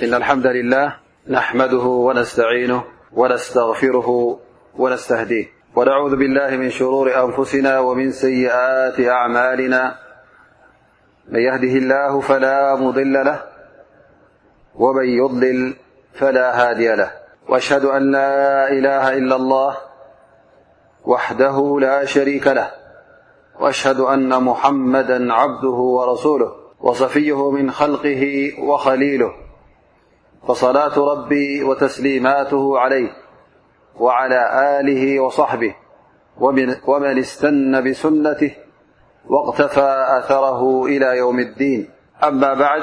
إن الحمد لله نحمده ونستعينه ونستغفره ونستهديه ونعوذ بالله من شرور أنفسنا ومن سيئات أعمالنا من يهده الله فلا مضل له ومن يضلل فلا هادي له وأشهد أن لا إله إلا الله وحده لا شريك له وأشهد أن محمدا عبده ورسوله وصفيه من خلقه وخليله فصلاة ربي وتسليماته عليه وعلى آله وصحبه ومن استن بسنته واغتفى أثره إلى يوم الدين أما بعد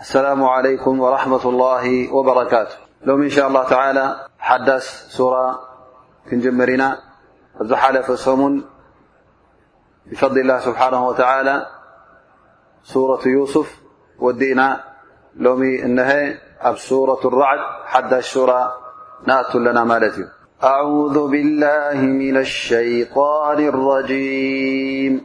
السلام عليكم ورحمة الله وبركاته لوم إن شاء الله تعالى حدث سرة نجمرنا حلف سمن بفضل الله سبحانه وتعالى سورة يوسف ودنا لم النه بسورة الرعد حد شرا نات لنا مالت أعوذ بالله من الشن الريم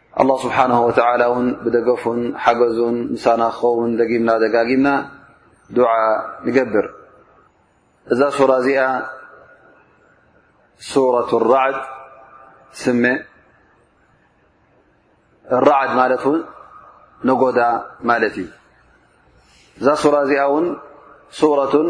ኣላህ ስብሓን ወተላ እውን ብደገፉን ሓገዙን ምሳና ክኸውን ደጊምና ደጋጊምና ዱዓ ንገብር እዛ ሱራ እዚኣ ሱረት ራዕድ ስመ ራዕድ ማለት እውን ነጎዳ ማለት እዩ እዛ ሱራ እዚኣ እውን ሱረቱን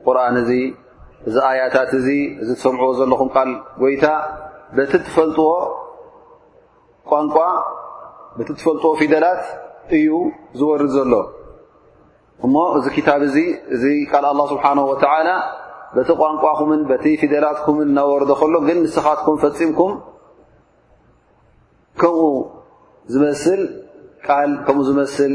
ቁርን እዚ እዚ ኣያታት እዚ እዚ ትሰምዕዎ ዘለኹም ቃል ጎይታ በቲ ትፈልጥዎ ቋንቋ በቲ ትፈልጥዎ ፊደላት እዩ ዝወርድ ዘሎ እሞ እዚ ክታብ እዚ እዚ ቃል ኣላ ስብሓን ወተዓላ በቲ ቋንቋኹምን በቲ ፊደላትኩምን እናወረዶ ከሎ ግን ንስኻትኩም ፈፂምኩም ከምኡ ዝመስል ቃል ከምኡ ዝመስል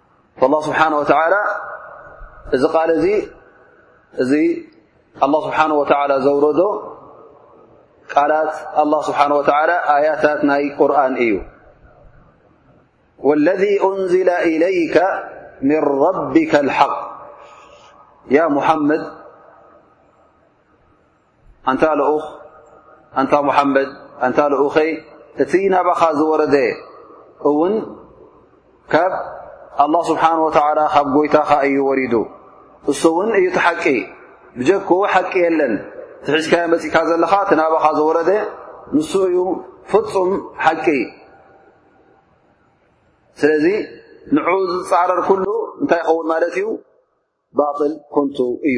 فالله سبحانه وتعالى قال ي الله سبحانه وتعالى زور الت الله سبحانه وتعالى آيتت ي قرآن ي والذي أنزل إليك من ربك الحق يا محمد ኣንታ ልኡኽ ኣንታ ሙሓመድ ኣንታ ልኡኸይ እቲ ናባኻ ዝወረደ እውን ካብ ኣላህ ስብሓን ወተዓላ ካብ ጎይታኻ እዩ ወሪዱ እሱ እውን እዩ ትሓቂ ብጀክ ሓቂ የለን ትሒዝካዮ መፅእካ ዘለኻ እቲ ናባኻ ዝወረደ ንሱ እዩ ፍፁም ሓቂ ስለዚ ንዑ ዝፃረር ኩሉ እንታይ ይኸውን ማለት እዩ ባጥል ኮንቱ እዩ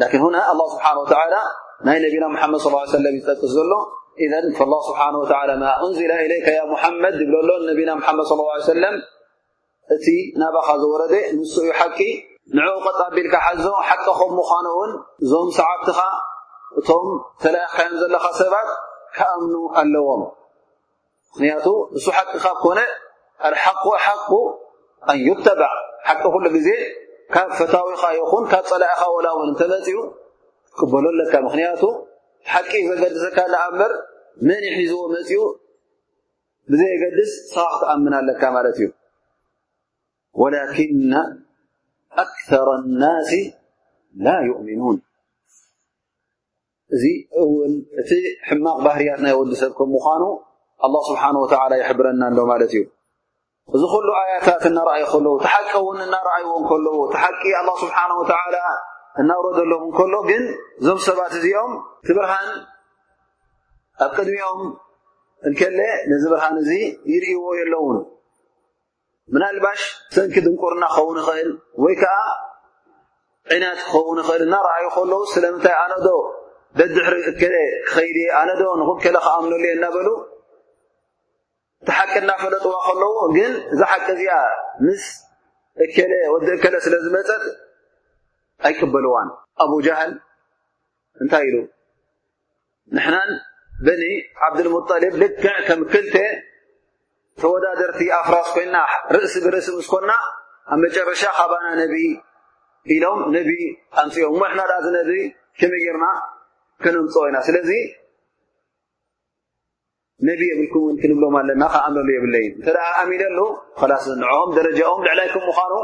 ላኪን ሁና ኣላ ስብሓን ወተላ ናይ ነቢና ሙሓመድ ስ ሰለም እዩ ዝጠቅስ ዘሎ እዘ ላ ስብሓን ወላ ማ እንዝላ ኢለይከ ያ ሙሓመድ ዝብሎ ኣሎ ነቢና ሙሓመድ ስለ ላ ሰለም እቲ ናባኻ ዝወረደ ንሱ እዩ ሓቂ ንዕኡ ቐጣ ቢልካ ሓዞ ሓቂ ከም ምዃኑ እውን እዞም ሰዓብትኻ እቶም ተላኣኽካዮም ዘለኻ ሰባት ክኣምኑ ኣለዎም ምኽንያቱ ንሱ ሓቂ ካብ ኮነ ኣልሓቁ ሓቁ ኣን ዩተባዕ ሓቂ ኩሉ ግዜ ካብ ፈታዊኻ ይኹን ካብ ፀላኢኻ ወላ እውን እንተመፅኡ ትቅበሎ ኣለካ ምኽንያቱ ሓቂ ዘገድሰካ ንኣምበር መን ይሒዝዎ መፅኡ ብዘየገድስ ስኻ ክትኣምን ኣለካ ማለት እዩ ወላኪና ኣክተር ናሲ ላ ዩእምኑን እዚ እውን እቲ ሕማቕ ባህርያት ናይ ወዲ ሰብ ከም ምዃኑ ኣላ ስብሓን ወተላ ይሕብረና ኣሎ ማለት እዩ እዚ ኩሉ ኣያታት እናረኣዩ ከለዉ ተሓቂ እውን እናረኣይዎ ከለዉ ተሓቂ ኣላ ስብሓን ወተላ እናውረደሎም ከሎ ግን እዞም ሰባት እዚኦም እቲ ብርሃን ኣብ ቅድሚኦም እንከለ ነዚ ብርሃን እዚ ይርእይዎ የለዉን ምናልባሽ ሰንኪ ድንቁርና ክኸውን ይኽእል ወይ ከዓ ዒናት ክኸውን ይኽእል እናረኣዩ ከለዉ ስለምንታይ ኣነዶ ደድሕሪ እከለ ክኸይድ እየ ኣነዶ ንኹከለ ክኣምነሉ እየ እናበሉ እቲ ሓቂ እናፈለጥዋ ከለዉ ግን እዛ ሓቂ እዚኣ ምስ እከለ ወዲ እከለ ስለ ዝመፀት ኣይቅበልዋን ኣቡጃሃል እንታይ ኢሉ ንሕናን በኒ ዓብዱልሙጠሊብ ልክዕ ከም ክልተ ተወዳደርቲ ኣፍራስ ኮይና ርእሲ ብርእሲ ምስ ኮና ኣብ መጨረሻ ካባና ነቢ ኢሎም ነቢ ኣምፅኦም እሞ ንሕና ዳኣ እዚ ነቢ ከመይ ጌርና ከነምፅኦ ኢና ስለዚ ነቢ የብልኩምን ክንብሎም ኣለና ከ ኣመሉ የብለይ እተ ኣሚነሉ ላስ ንኦም ደረጃኦም ልዕላይኩም ምዃኑ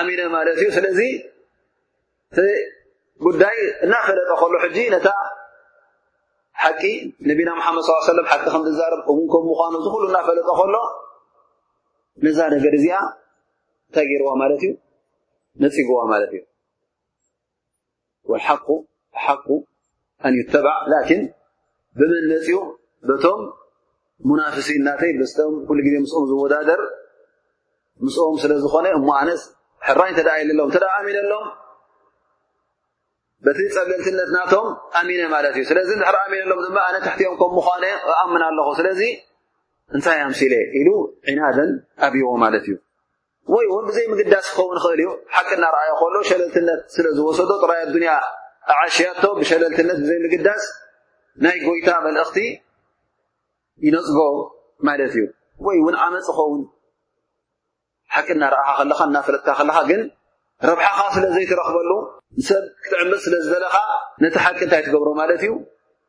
ኣሚነ ማለት እዩ ስለዚ ጉዳይ እናፈለጠ ከሎ ሕጂ ነታ ሓቂ ነቢና ሓመድ ስ ሰለ ሓቂ ከምዝዛርብ እን ከም ምኳኑ እዚ ኩሉ እናፈለጠ ከሎ ነዛ ነገር እዚኣ እንታይ ገይርዋ ማለት እዩ ነፅግዋ ማለት እዩ ወልሓቁ ሓቁ ኣን ይተባዕ ላኪን ብመን መፅኡ በቶም ሙናፍሲ ናተይ ስም ኩሉ ግዜ ምስኦም ዝወዳደር ምስኦም ስለ ዝኾነ እሞ ኣነስ ሕራይ እተ የለለዎም እተ ኣሚነ ኣሎም በቲ ፀለልትነት ናቶም ኣሚነ ማለት እዩ ስለዚ ድሕር ኣሚነ ኣሎም ድማ ኣነ ትሕቲኦም ከም ምዃነ ኣምን ኣለኹ ስለዚ እንታይ ኣምሲለ ኢሉ ዒናደን ኣብዎ ማለት እዩ ወይ ውን ብዘይ ምግዳስ ክኸውን ይኽእል እዩ ሓቂ እናረኣዮ ከሎ ሸለልትነት ስለ ዝወሰዶ ጥራይ ኣዱንያ ኣዓሽያቶ ብሸለልትነት ብዘይ ምግዳስ ናይ ጎይታ መልእኽቲ ይነፅጎ ማለት እዩ ወይ ውን ዓመፅ ኸውን ሓቂ እናረኣኻ ከለኻ እናፈለጥካ ከለኻ ግን ረብሓኻ ስለ ዘይትረኽበሉ ንሰብ ክትዕምፅ ስለ ዝደለኻ ነቲ ሓቂ እንታይ ትገብሮ ማለት እዩ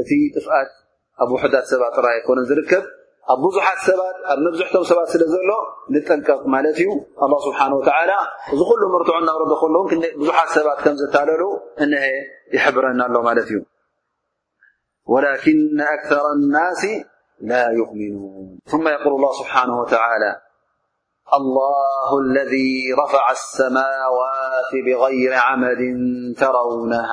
እቲ ጥፍኣት ኣብ ውሑዳት ሰባት ጥራይ ኣይኮነን ዝርከብ ኣብ ብዙሓት ሰባት ኣብ መብዝሕቶም ሰባት ስለ ዘሎ ንጠንቀቕ ማለት እዩ ኣላ ስብሓን ወተዓላ እዚ ኩሉ ምርትዑ እናውረዶ ከለውን ክ ብዙሓት ሰባት ከም ዘታለሉ እነሀ ይሕብረና ኣሎ ማለት እዩ ወላኪና ኣክተር ናሲ ላ ዩእምኑን ثመ የቁል ላ ስብሓን ወተላ ኣላሁ ለذ ረፈዐ ኣሰማዋት ብغይር ዓመድ ተረውነሃ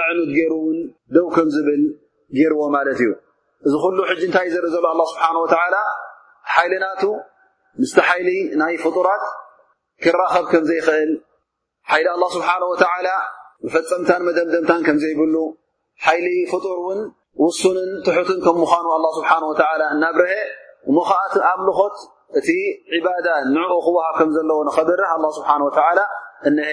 ኣዕኑድ ገይሩ ውን ደው ከም ዝብል ገይርዎ ማለት እዩ እዚ ኩሉ ሕጂ እንታይ እዩ ዘርኢ ዘሎ ኣላ ስብሓን ወተላ ሓይሊ ናቱ ምስቲ ሓይሊ ናይ ፍጡራት ክራኸብ ከም ዘይኽእል ሓይሊ ኣላ ስብሓን ወተላ መፈፀምታን መደምደምታን ከም ዘይብሉ ሓይሊ ፍጡር እውን ውሱንን ትሑትን ከም ምዃኑ ኣላ ስብሓን ወተላ እናብርሀ እሞ ኸዓ እቲ ኣምልኾት እቲ ዕባዳ ንዕኡ ክወሃብ ከም ዘለዎ ንኸብርህ ኣላ ስብሓን ወተላ እነሀ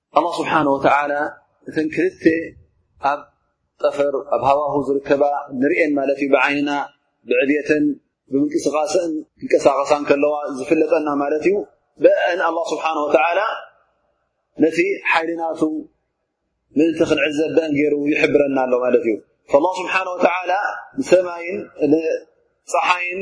ኣላህ ስብሓን ወተዓላ እተን ክልተ ኣብ ጠፈር ኣብ ሃዋሁ ዝርከባ ንርኤን ማለት እዩ ብዓይንና ብዕብየተን ብምንቅስቃሰን ክንቀሳቀሳ ከለዋ ዝፍለጠና ማለት እዩ ብአን ኣላ ስብሓን ወተላ ነቲ ሓይልናቱ ምእንቲ ክንዕዘብ ብአን ገይሩ ይሕብረና ኣሎ ማለት እዩ ላ ስብሓን ወተላ ንሰማይን ንፀሓይን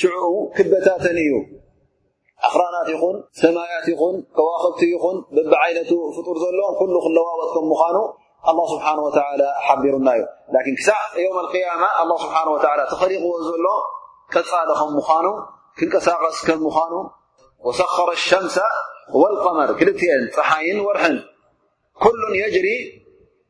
ሽዑ ክበታተን እዩ ኣኽራናት ይኹን ሰማያት ይኹን ከዋኽብቲ ይኹን ብብዓይነቱ ፍጡር ዘሎ ኩሉ ክለዋወጥ ከም ምዃኑ ኣላ ስብሓን ወተላ ሓቢሩና እዩ ላኪን ክሳዕ ዮም ኣልቅያማ ኣላ ስብሓን ወተላ ተኸሊቕዎ ዘሎ ቀፃሊ ከም ምዃኑ ክንቀሳቐስ ከም ምዃኑ ወሰኸረ ሸምሰ ወልቀመር ክልትኤን ፀሓይን ወርሕን ኩሉን የጅሪ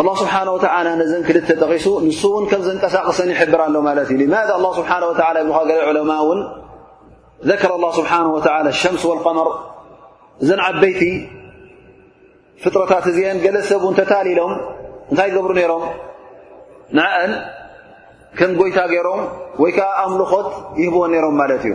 ኣላህ ስብሓን ወተዓላ ነዘን ክልተ ጠቒሱ ንሱ እውን ከም ዘንቀሳቕሰን ይሕብር ኣሎ ማለት እዩ ማዳ ኣላ ስብሓን ወተላ ይብልካ ገለ ዑለማ እውን ዘከረ ኣላ ስብሓን ወተላ ሸምስ ወልቀመር እዘን ዓበይቲ ፍጥረታት እዚአን ገለ ሰብ እውን ተታሊሎም እንታይ ገብሩ ነይሮም ንዕአን ከም ጎይታ ገይሮም ወይ ከዓ ኣምልኾት ይህብዎን ነይሮም ማለት እዩ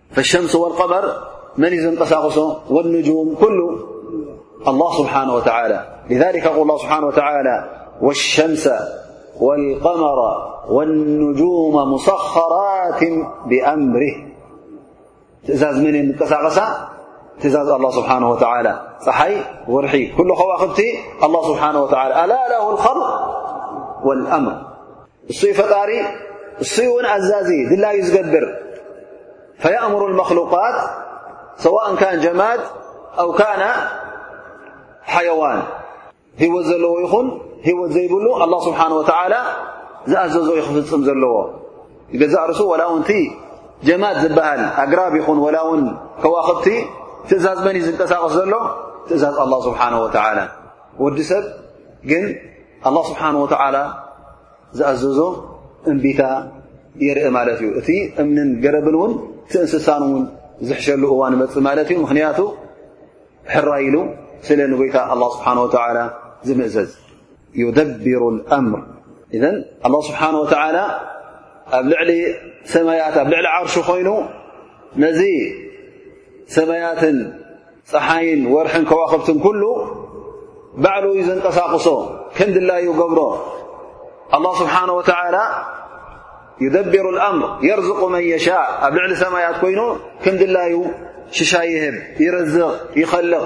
فالشمس والقمر من زنتساقصه والنجوم كل الله سبحانه وتعالى لذلك قول الله سبحانه وتعالى والشمس والقمر والنجوم مسخرات بأمره ز م غ ز الله سبحانه وتعالى حي ورح كل وبت الله سبانه وى ألا له الخر والأمر እሱይ ፈጣሪ እሱይ እውን ኣዛዚ ድላዩ ዝገብር ፈየእምሩ መክሉቃት ሰዋእ ካን ጀማድ ኣው ካነ ሓየዋን ህይወት ዘለዎ ይኹን ህይወት ዘይብሉ ኣላ ስብሓን ወተዓላ ዝኣዘዞ ዩ ክፍፅም ዘለዎ ይገዛእ ርሱ ወላ ውንቲ ጀማድ ዝበሃል ኣግራብ ይኹን ወላ ውን ከዋኽብቲ ትእዛዝ መን እዩ ዝንቀሳቀስ ዘሎ ትእዛዝ ኣላ ስብሓን ወተዓላ ወዲ ሰብ ግን ኣላህ ስብሓን ወተዓላ ዝኣዘዞ እምቢታ የርኢ ማለት እዩ እቲ እምንን ገረብን እውን እቲ እንስሳን እውን ዝሕሸሉ እዋ ንመፅ ማለት እዩ ምክንያቱ ሕራይሉ ስለ ንጎይታ ኣላ ስብሓን ወተላ ዝምእዘዝ ዩደብሩ ኣምር እዘን ኣላ ስብሓን ወተዓላ ኣብ ልዕሊ ሰማያት ኣብ ልዕሊ ዓርሹ ኮይኑ ነዚ ሰማያትን ጸሓይን ወርሕን ከዋኽብትን ኩሉ ባዕሉ እዩ ዘንቀሳቕሶ ከም ድላይ ዩ ገብሮ ኣላه ስብሓን ወተላ ዩደብሩ ኣምር የርዝቁ መን የሻእ ኣብ ልዕሊ ሰማያት ኮይኑ ከም ድላዩ ሽሻ ይህብ ይርዝቕ ይኸልቕ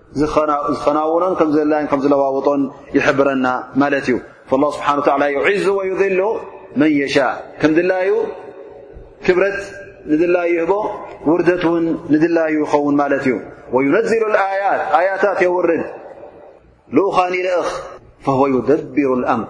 ዝኸናወኖን ከም ዘላይን ከም ዝለዋወጦን ይሕብረና ማለት እዩ ላ ስብሓን ላ ዩዒዙ ወዩሉ መን የሻ ከም ድላዩ ክብረት ንድላዩ ይህቦ ውርደት እውን ንድላዩ ይኸውን ማለት እዩ ወዩነዝሉ ኣያት ኣያታት የውርድ ልኡኻን ይልእኽ ፈወ ዩደቢሩ ኣምር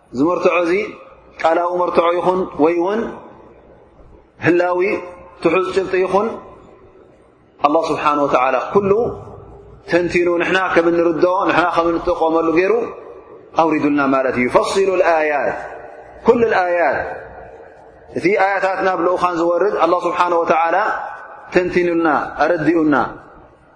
እዚ መርትዖ እዚ ቃላዊ መርትዖ ይኹን ወይ ውን ህላዊ ትሑዝ ጭብጢ ይኹን ኣላه ስብሓን ወተላ ኩሉ ተንቲኑ ንሕና ከም እንርድኦ ንና ከም እንጥቆመሉ ገይሩ ኣውሪዱልና ማለት እዩ ፈሲሉ ኣያት ኩሉ ኣያት እቲ ኣያታት ናብ ልኡኻን ዝወርድ ኣላ ስብሓን ወተዓላ ተንቲኑልና ኣረዲኡና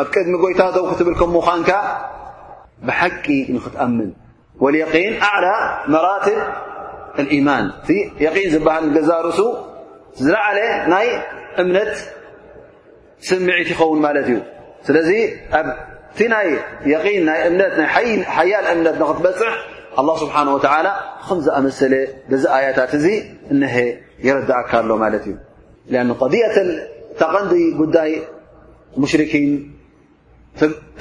ኣብ ቅድሚ ጎይታ ደው ክትብል ከም ምዃንካ ብሓቂ ንኽትኣምን ወልየቂን ኣዕላ መራትብ ልኢማን እቲ የቒን ዝበሃል ንገዛ ርእሱ ዝለዓለ ናይ እምነት ስምዒት ይኸውን ማለት እዩ ስለዚ ኣብቲ ናይ የቒን ናይ እምነት ናይ ሓያል እምነት ንኽትበፅሕ ኣላ ስብሓን ወተዓላ ኸም ዝኣመሰለ በዚ ኣያታት እዙ እነሀ የረዳእካ ኣሎ ማለት እዩ ኣን ቐድየተ ተቐንዲ ጉዳይ ሙሽሪኪን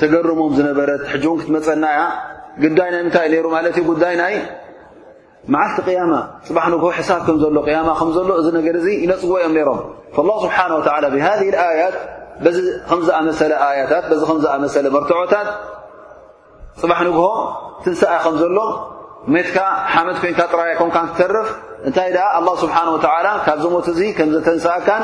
ተገርሞም ዝነበረት ሕጂ እውን ክትመፀና እያ ግዳይ ናይ ምንታይ ነይሩ ማለት እዩ ጉዳይ ናይ መዓልቲ ቅያማ ፅባሕ ንግሆ ሕሳብ ከም ዘሎ ቅያማ ከም ዘሎ እዚ ነገር እዚ ይነፅግዎ እዮም ነይሮም ላ ስብሓን ወተላ ብሃذ ኣያት በዚ ከምዝኣመሰለ ኣያታት በዚ ከምዝኣመሰለ መርትዖታት ፅባሕ ንግሆ ትንሳኣ ከም ዘሎ ሜትካ ሓመት ኮይንካ ጥራይ ኮንካ ትተርፍ እንታይ ደኣ ኣላ ስብሓን ወተላ ካብዚ ሞት እዚ ከም ዘተንስኣካን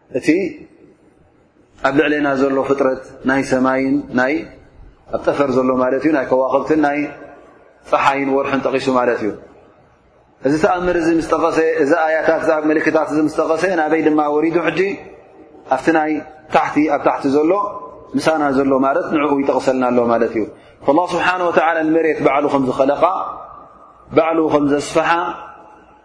እቲ ኣብ ልዕሌና ዘሎ ፍጥረት ናይ ሰማይን ናይ ኣብ ጠፈር ዘሎ ማለት እዩ ናይ ከዋክብትን ናይ ፀሓይን ወርሕን ጠቂሱ ማለት እዩ እዚ ተኣምር እዚ ምስ ጠቐሰ እዚ ኣያታት ዛብ ምልክታት እዚ ምስ ጠቐሰ ናበይ ድማ ወሪዱ ሕጂ ኣብቲ ናይ ታሕቲ ኣብ ታሕቲ ዘሎ ምሳና ዘሎ ማለት ንዕኡ ይጠቕሰልና ኣሎ ማለት እዩ ላ ስብሓን ወተላ ንመሬት ባዕሉ ከም ዝኸለቓ ባዕሉ ከም ዘስፍሓ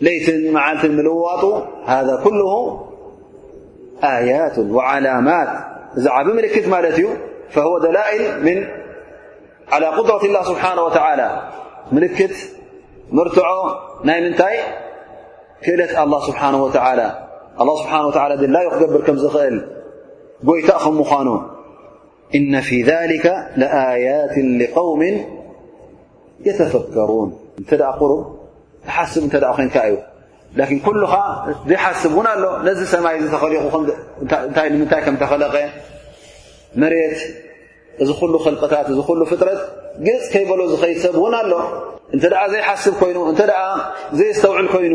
ليت معلتن ملوت هذا كله آيات وعلامات ذ عب ملكت ملت ي فهو دلائل من على قدرة الله سبحانه وتعالى ملكت مرتع ي منتي كلت الله سبحانه وتعالى الله سبحانه وتعالى د لا يقبر كم زل يت مانو إن في ذلك لآيات لقوم የተፈከሩን እንተ ኩሩ ትሓስብ እተ ኮንካ እዩ ላኪን ኩሉኻ ዘይሓስብ እውን ኣሎ ነዚ ሰማይ እዚ ተኸሊቑ ታይ ንምንታይ ከም ተኸለቀ መሬት እዚ ኩሉ ከልቅታት እዚ ኩሉ ፍጥረት ግልፅ ከይበሎ ዝኸይድ ሰብ እውን ኣሎ እንተ ዘይሓስብ ኮይኑ እተ ዘይስተውዕል ኮይኑ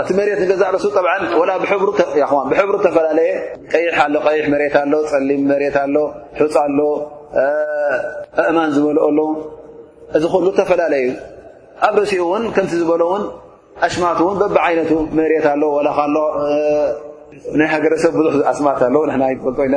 እቲ መሬት ንገዛእ ርእሱ ጠብ ላ ብሕብሩ ተፈላለየ ቀይሕ ኣሎ ቀይሕ መሬት ኣሎ ጸሊም መሬት ኣሎ ሑፃ ኣሎ እእማን ዝበልኦ ኣሎ እዚ ኩሉ ተፈላለየ እዩ ኣብ ርእሲኡ እውን ከምቲ ዝበሎ እውን ኣሽማት እውን በብ ዓይነቱ መሬት ኣሎ ላ ኣሎ ናይ ሃገረሰብ ብዙሕ ኣስማት ኣለዎ ንና ይፈልጦ ኢና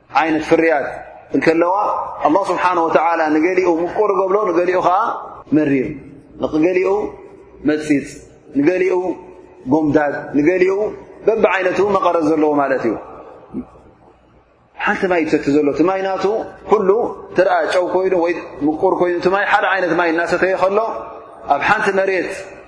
ዓይነት ፍርያት እንከለዋ ኣላ ስብሓን ወተዓላ ንገሊኡ ምቁር ገብሎ ንገሊኡ ኸዓ መሪር ንገሊኡ መፂፅ ንገሊኡ ጎምዳድ ንገሊኡ በብ ዓይነቱ መቐረዝ ዘለዎ ማለት እዩ ሓንቲ ማይ ዝሰቲ ዘሎ እቲ ማይ ናቱ ኩሉ ትርኣ ጨው ኮይኑ ወይ ምቁር ኮይኑ እቲ ማይ ሓደ ዓይነት ማይ እናሰተየ ከሎ ኣብ ሓንቲ መሬት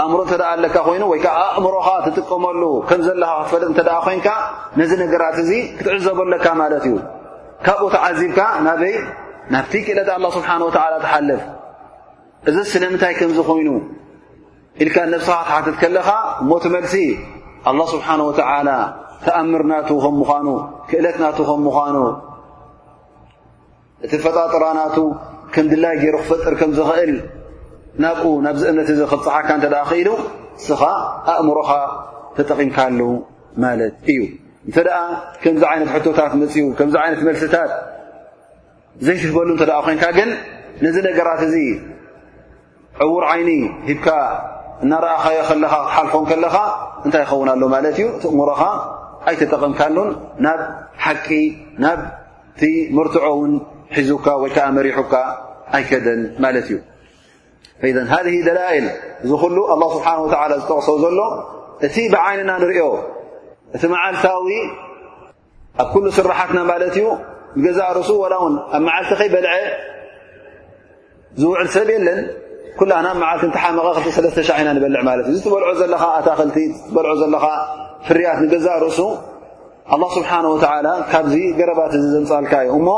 ኣእምሮ እንተ ኣለካ ኮይኑ ወይ ከዓ ኣእምሮኻ ትጥቀመሉ ከም ዘለኻ ክትፈልጥ እተ ኮይንካ ነዚ ነገራት እዚ ክትዕዘቦ ኣለካ ማለት እዩ ካብኡ ተዓዚብካ ናበይ ናብቲ ክእለት ኣላ ስብሓን ወተዓላ ትሓልፍ እዚ ስለምንታይ ከምዚ ኮይኑ ኢልካ ነብስኻ ክትሓትት ከለኻ ሞት መልሲ ኣላ ስብሓን ወተዓላ ተኣምር ናቱ ከም ምዃኑ ክእለት ናቱ ከም ምዃኑ እቲ ፈጣጥራ ናቱ ከም ድላይ ገይሩ ክፈጥር ከም ዝኽእል ናብኡ ናብዚ እምነት እዚ ክብፅሓካ እንተ ደኣ ክኢሉ እስኻ ኣእምሮኻ ተጠቒምካሉ ማለት እዩ እንተ ደኣ ከምዚ ዓይነት ሕቶታት መፅኡ ከምዚ ዓይነት መልስታት ዘይትህበሉ እንተ ኮይንካ ግን ነዚ ነገራት እዚ ዕዉር ዓይኒ ሂብካ እናረኣኻዮ ከለኻ ክትሓልፎ ከለኻ እንታይ ይኸውን ኣሎ ማለት እዩ ትእምሮኻ ኣይተጠቐምካሉን ናብ ሓቂ ናብቲ መርትዖ ውን ሒዙካ ወይ ከዓ መሪሑካ ኣይከደን ማለት እዩ ኢዘ ሃ ደላኢል እዚ ኩሉ ኣላ ስብሓን ወተላ ዝጠቕሶ ዘሎ እቲ ብዓይንና ንሪኦ እቲ መዓልታዊ ኣብ ኩሉ ስራሓትና ማለት እዩ ገዛእ ርእሱ ዋላ ውን ኣብ መዓልቲ ከይበልዐ ዝውዕል ሰብ የለን ኩላና ብ መዓልቲ ተሓመቐ ክሰለስተ ሻዕ ኢና ንበልዕ ማለት እዩ ዝትበልዖ ዘለኻ ኣታክልቲ ዝትበልዖ ዘለኻ ፍርያት ንገዛእ ርእሱ ኣላ ስብሓን ወተዓላ ካብዚ ገረባት እዚ ዘምፃልካ እዩ እሞ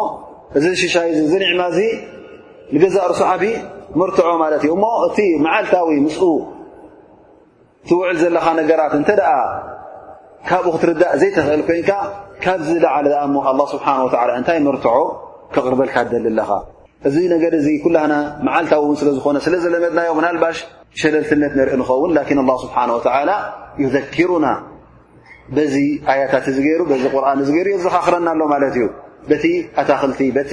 እዚ ሽሻይ እዚ ዝኒዕማ እዚ ንገዛእ ርእሱ ዓብ መርትዖ ማለት እዩ እሞ እቲ መዓልታዊ ምስኡ ትውዕል ዘለኻ ነገራት እንተ ደኣ ካብኡ ክትርዳእ ዘይተኽእል ኮይንካ ካብዚ ላዓለ ኣ እሞ ኣላ ስብሓን ወተላ እንታይ መርትዖ ክቕርበልካ ደሊ ኣለኻ እዚ ነገር እዚ ኩላህና መዓልታዊ እውን ስለ ዝኾነ ስለ ዘለመድናዮ ምናልባሽ ሸለልትነት ንርኢ ንኸውን ላኪን ኣላ ስብሓን ወተላ ዩዘኪሩና በዚ ኣያታት እዚ ገይሩ በዚ ቁርን እዚ ገይሩ የዘኻኽረና ኣሎ ማለት እዩ በቲ ኣታኽልቲ በቲ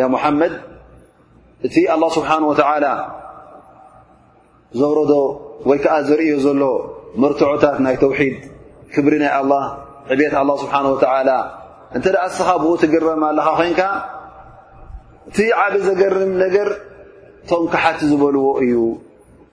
ያ ሙሓመድ እቲ ኣላ ስብሓን ወተዓላ ዘውረዶ ወይ ከዓ ዘርእዮ ዘሎ መርትዖታት ናይ ተውሒድ ክብሪ ናይ ኣላ ዕብት ኣላ ስብሓን ወተዓላ እንተ ደኣ እስኻ ብኡ ትግረም ኣለኻ ኮንካ እቲ ዓብ ዘገርም ነገር እቶም ክሓቲ ዝበልዎ እዩ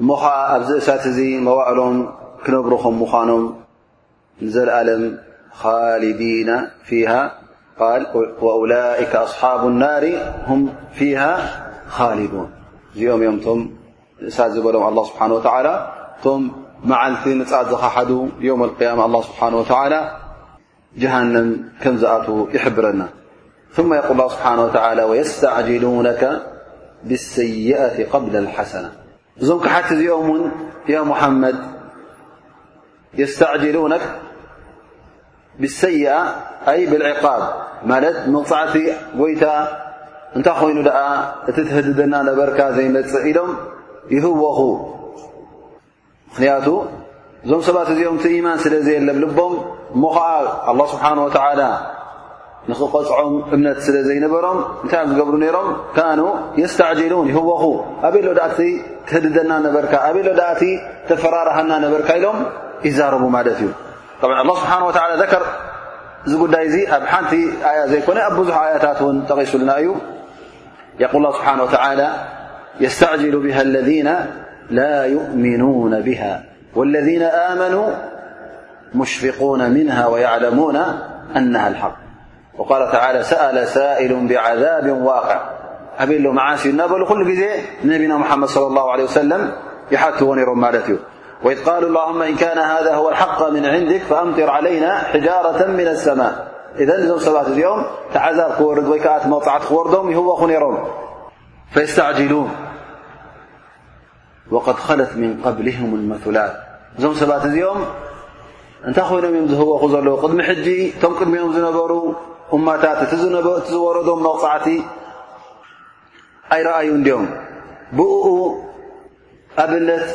እሞ ኸኣ ኣብዚ እሳት እዚ መዋእሎም ክነብሩ ከም ምዃኖም ንዘልኣለም ኻሊዲና ፊሃ ቃል ወኡላኢከ ኣስሓቡ ናሪ ሁም ፊሃ ኻሊዱን እዚኦም እዮም እቶም ንእሳት ዝበሎም ኣላ ስብሓን ወተዓላ እቶም መዓልቲ ምፃት ዝኸሓዱ ዮም ኣልቅያማ ኣላ ስብሓን ወተዓላ ጀሃነም ከም ዝኣትዉ ይሕብረና ثመ የቁል ላ ስብሓ ወተላ ወየስተዕጅሉነከ ብሰይኣት ቐብለ ሓሰና እዞም ክሓቲ እዚኦም ውን ያ ሙሓመድ የስተዕጅሉነክ ብሰይኣ ኣይ ብልዕቃብ ማለት መቕፃዕቲ ጎይታ እንታይ ኮይኑ ደኣ እቲ ትህድደና ነበርካ ዘይመፅእ ኢሎም ይህወኹ ምኽንያቱ እዞም ሰባት እዚኦም እቲ ኢማን ስለ ዘየለብ ልቦም እሞ ኸዓ ኣላ ስብሓን ወተዓላ ንኽቐፅዖም እምነት ስለ ዘይነበሮም እንታይ እዮም ዝገብሩ ነይሮም ካኑ የስተዕጅሉን ይህወኹ ኣበይ ሎ ዳእቲ ትህድደና ነበርካ ኣበይ ሎ ዳእቲ ተፈራርሃና ነበርካ ኢሎም ይዛረቡ ማለት እዩ ብ ኣላ ስብሓን ወተላ ዘከር እዚ ጉዳይ እዚ ኣብ ሓንቲ ኣያ ዘይኮነ ኣብ ብዙሕ ኣያታት እውን ጠቒሱልና እዩ يقول الله سبحانه وتعالى يستعجل بها الذين لا يؤمنون بها والذين آمنوا مشفقون منها ويعلمون أنها الحق وقال تعالى سأل سائل بعذاب واقع أبله معاس انبلو كل جزي نبنا محمد صلى الله عليه وسلم يحتون يرم ملت ي وإذ قالو اللهم إن كان هذا هو الحق من عندك فأمطر علينا حجارة من السماء إذ እዞم ست እኦم تعذب كور ك موعت ክورم يهو رم فيستعجلون وقد خلت من قبلهم المثلات ዞم ست እኦم እታ ይنم هو ل قدم جي م ቅدمኦم نበሩ أمታت ورم موعت ي رأي م ب ኣብነት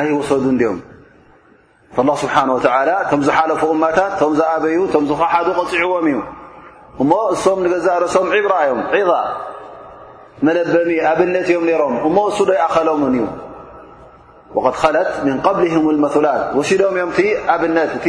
ኣይወሰዱን ድዮም ላ ስብሓን ወተላ ቶም ዝሓለፉ እማታት ቶም ዝኣበዩ ቶም ዝኸሓዱ ቐፅዕዎም እዩ እሞ እሶም ንገዛእ ርእሶም ዒብራ እዮም ዒዛ መለበሚ ኣብነት እዮም ነይሮም እሞ እሱ ዶ ይኣኸሎምን እዩ ወቐድ ኸለት ምን ቐብልህም ልመላት ወሲዶም እዮም እቲ ኣብነት እቲ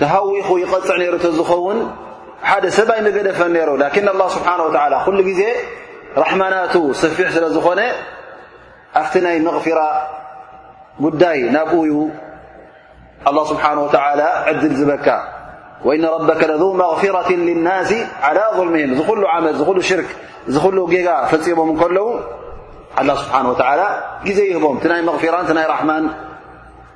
ተሃዊኹ ይቐጽዕ ነይሩ ተዝኸውን ሓደ ሰብ ኣይምገደፈን ነይሩ ላኪን ኣላ ስብሓን ወተዓላ ኩሉ ግዜ ራሕማናቱ ሰፊሕ ስለ ዝኾነ ኣብቲ ናይ መቕፊራ ጉዳይ ናብኡ ዩ ኣላ ስብሓን ወተዓላ ዕድል ዝበካ ወእነ ረበከ ለዙ መቕፊረት ልናሲ ዓላ ظልምህም እዚ ኹሉ ዓመት እዚ ኹሉ ሽርክ እዚ ኹሉ ጌጋ ፈፂሞም እንከለዉ ኣላ ስብሓን ወተዓላ ግዜ ይህቦም እቲ ናይ መቕፊራን እቲ ናይ ራሕማን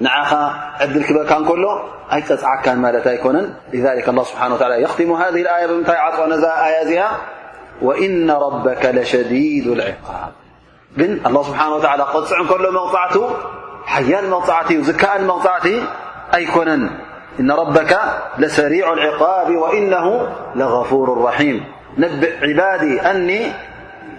ن عد الكبركان كله يعكان مالت كن لذلك الله سبحانه وتعالى يختم هذه الآية معن آيتها وإن ربك لشديد العقاب ن الله سبحانه وتعالى قع كله مغطعت حيا المغطعت وزكاء لمغطعت أيكن إن ربك لسريع العقاب وإنه لغفور رحيم نبئ عبادي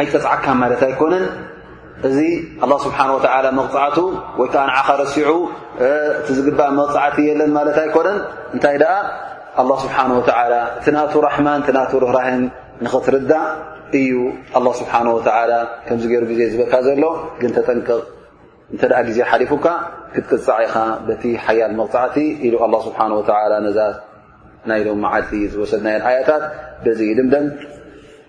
ኣይቀጽዓካ ማለት ኣይኮነን እዚ ኣላ ስብሓን ወተላ መቕፃዕቱ ወይ ከዓ ንዓኻ ረሲዑ እቲ ዝግባእ መቕፃዕቲ የለን ማለት ኣይኮነን እንታይ ደኣ ኣላ ስብሓን ወተላ እቲ ናቱ ራሕማን እቲ ናቱ ርህራህን ንኽትርዳእ እዩ ኣላ ስብሓን ወተላ ከምዚ ገይሩ ግዜ ዝበካ ዘሎ ግን ተጠንቅቕ እንተ ደኣ ግዜ ሓሊፉካ ክትቅፃዕ ኢኻ በቲ ሓያል መቕፃዕቲ ኢሉ ኣላ ስብሓን ወተላ ነዛ ናይ ሎም መዓልቲ ዝወሰድናየን ኣያታት በዚ ይድምደም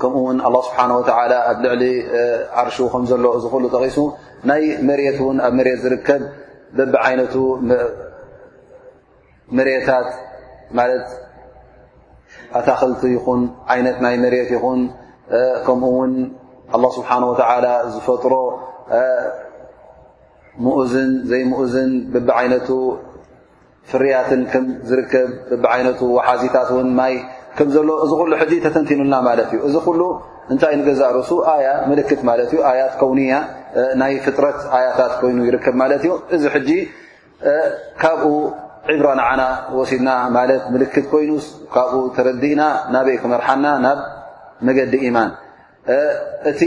ከምኡ ውን ኣላ ስብሓን ወተላ ኣብ ልዕሊ ዓርሹ ከም ዘሎ እዚ ኩሉ ጠቒሱ ናይ መሬት እውን ኣብ መሬት ዝርከብ በቢ ዓይነቱ መሬታት ማለት ኣታክልቲ ይኹን ዓይነት ናይ መሬት ይኹን ከምኡ ውን ኣላ ስብሓን ወተላ ዝፈጥሮ ሙእዝን ዘይሙእዝን በቢ ዓይነቱ ፍርያትን ከም ዝርከብ ብብዓይነቱ ወሓዚታት ውን ማይ ከም ዘሎ እዚ ኩሉ ሕዚ ተተንቲኑልና ማለት እዩ እዚ ኩሉ እንታይ ንገዛእ ርእሱ ኣያ ምልክት ማለት እዩ ኣያት ከውንያ ናይ ፍጥረት ኣያታት ኮይኑ ይርከብ ማለት እዩ እዚ ሕጂ ካብኡ ዕብራ ንዓና ወሲድና ማለት ምልክት ኮይኑስ ካብኡ ተረዲእና ናበይ ክመርሓና ናብ መገዲ ኢማን እቲ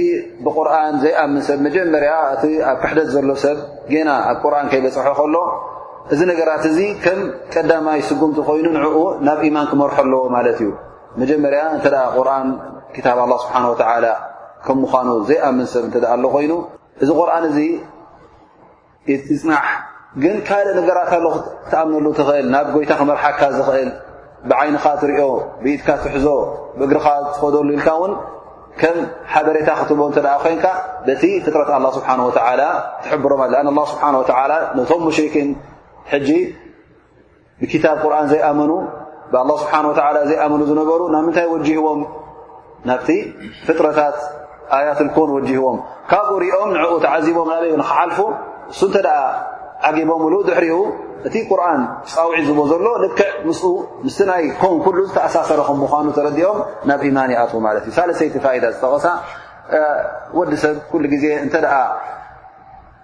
ብቁርን ዘይኣምን ሰብ መጀመርያ እቲ ኣብ ክሕደት ዘሎ ሰብ ጌና ኣብ ቁርን ከይበፅሖ ከሎ እዚ ነገራት እዚ ከም ቀዳማይ ስጉምቲ ኮይኑ ንኡ ናብ ኢማን ክመርሖ ኣለዎ ማለት እዩ መጀመርያ እተ ቁርን ክታብ ኣላ ስብሓን ወተላ ከም ምዃኑ ዘይኣምን ሰብ እተ ኣሎ ኮይኑ እዚ ቁርን እዚ ይጽናሕ ግን ካልእ ነገራት ኣሎ ክትኣምነሉ ትኽእል ናብ ጎይታ ክመርሓካ ዝኽእል ብዓይንኻ ትሪኦ ብኢድካ ትሕዞ ብእግርኻ ትኸደሉ ኢልካ እውን ከም ሓበሬታ ክትቦ እተ ኮይንካ በቲ ፍጥረት ኣላ ስብሓን ወተላ ትሕብሮም ኣለ ኣን ኣላ ስብሓን ወተላ ነቶም ሙሽርኪን ሕጂ ብክታብ ቁርን ዘይኣመኑ ብኣላ ስብሓን ወተላ ዘይኣመኑ ዝነበሩ ናብ ምንታይ ወጅህዎም ናብቲ ፍጥረታት ኣያት ልኮን ወጅህዎም ካብኡ ሪኦም ንዕኡ ተዓዚቦም ናበዩ ንክሓልፉ እሱ እንተ ደኣ ዓጊቦምሉ ድሕሪኡ እቲ ቁርን ፃውዒ ዝቦ ዘሎ ልክዕ ምስ ምስቲ ናይ ኮን ኩሉ ዝተኣሳሰረ ከም ምኳኑ ተረዲኦም ናብ ኢማን ይኣትዉ ማለት እዩ ሳለሰይቲ ፋይዳ ዝጠቐሳ ወዲ ሰብ ኩሉ ግዜ እንተ ደኣ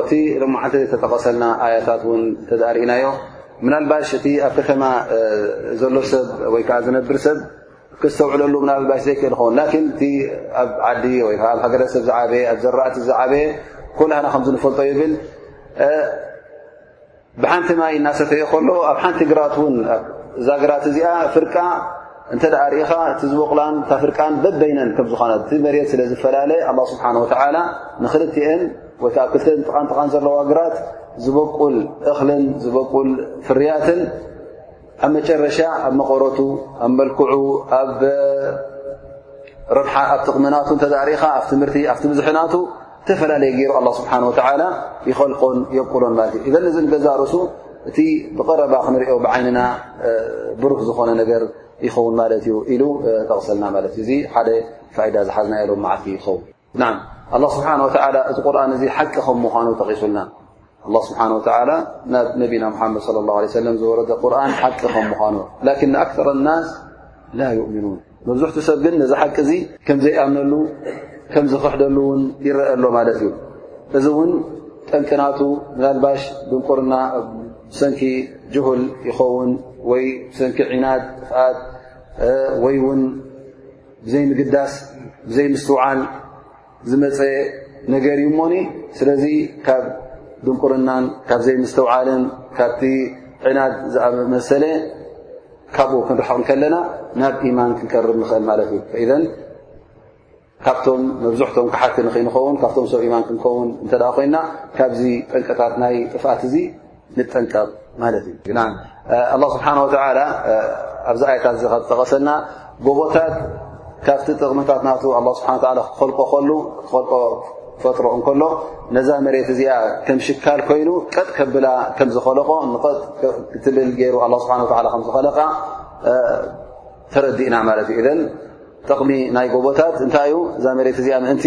እቲ ሎማዓንቲ ዝተጠቐሰልና ኣያታት እውን ተደኣ ርኢናዮ ምናልባሽ እቲ ኣብ ከተማ ዘሎ ሰብ ወይ ከዓ ዝነብር ሰብ ክዝተውዕለሉ ምናልባሽ ዘይክእል ኸውን ላኪን እቲ ኣብ ዓዲ ወይ ከዓ ኣብ ሃገረሰብ ዝዓበየ ኣብ ዘራእቲ ዝዓበየ ኩላህና ከምዝንፈልጦ ይብል ብሓንቲ ማይ እናሰተየ ከሎ ኣብ ሓንቲ ግራት እውን እዛ ግራት እዚኣ ፍርቃ እንተ ርኢኻ እቲ ዝበቑላን እታ ፍርቃን በበይነን ከም ዝኾነ እቲ መሬት ስለ ዝፈላለ ኣላ ስብሓን ወተዓላ ንክልትኤን ወይ ከዓ ክልተ ጥቓንጥቓን ዘለዋ ግራት ዝበቁል እኽልን ዝበቁል ፍርያትን ኣብ መጨረሻ ኣብ መቐረቱ ኣብ መልክዑ ኣብ ረብሓ ኣብ ጥቕምናቱ እተ ርኢኻ ኣብ ትምህርቲ ኣብቲ ብዝሕናቱ ዝተፈላለየ ገይሩ ኣላ ስብሓን ወተላ ይኸልቆን የብቁሎን ማለት እዩ እዘን እዚ ንገዛ ርእሱ እቲ ብቐረባ ክንሪኦ ብዓይንና ብሩክ ዝኾነ ነገር ይኸውን ማለት እዩ ኢሉ ጠቕሰልና ማለት እዩ እዚ ሓደ ፋይዳ ዝሓዝና የሎም መዓልቲ ይኸውን ን ኣላ ስብሓን ወተላ እዚ ቁርን እዚ ሓቂ ከም ምዃኑ ጠቒሱልና ኣላ ስብሓን ወተላ ናብ ነቢና ሓመድ ለ ላ ለ ሰለም ዝወረደ ቁርን ሓቂ ከም ምዃኑ ላኪን ንኣክተር ናስ ላ ይእምኑን መብዝሕቲ ሰብ ግን ነዚ ሓቂ እዙ ከም ዘይኣምነሉ ከም ዝኽሕደሉ እውን ይረአ ኣሎ ማለት እዩ እዚ እውን ጠንቅናቱ ምናልባሽ ድንቁርና ብሰንኪ ጅሁል ይኸውን ወይ ብሰንኪ ዒናድ ጥፍኣት ወይ እውን ብዘይምግዳስ ብዘይምስትውዓል ዝመፀ ነገር እዩ እሞኒ ስለዚ ካብ ድንቁርናን ካብ ዘይምስተውዓልን ካብቲ ዕናድ ዝኣመሰለ ካብኡ ክንርሕቕ ከለና ናብ ኢማን ክንቀርብ ንኽእል ማለት እዩ ኢዘ ካብቶም መብዝሕቶም ክሓቲ ንክይንኸውን ካብቶም ሰብ ኢማን ክንከውን እተ ኮይና ካብዚ ጠንቀታት ናይ ጥፍኣት እዙ ንጠንቀቕ ማለት እዩ ግና ኣላ ስብሓን ወተላ ኣብዚ ኣያታት እዚ ካብ ዝጠቐሰልና ጎቦታት ካብቲ ጥቕምታት ናቱ ኣላ ስብሓን ላ ክኸልቆ ከሉ ክኸልቆ ፈጥሮ እንከሎ ነዛ መሬት እዚኣ ከም ሽካል ኮይኑ ቀጥ ከብላ ከም ዝኸለቆ ንቐጥ ክትልል ገይሩ ኣላ ስብሓን ወላ ከም ዝኸለቃ ተረዲእና ማለት እዩ እዘን ጥቕሚ ናይ ጎቦታት እንታይ እዩ እዛ መሬት እዚኣ ምእንቲ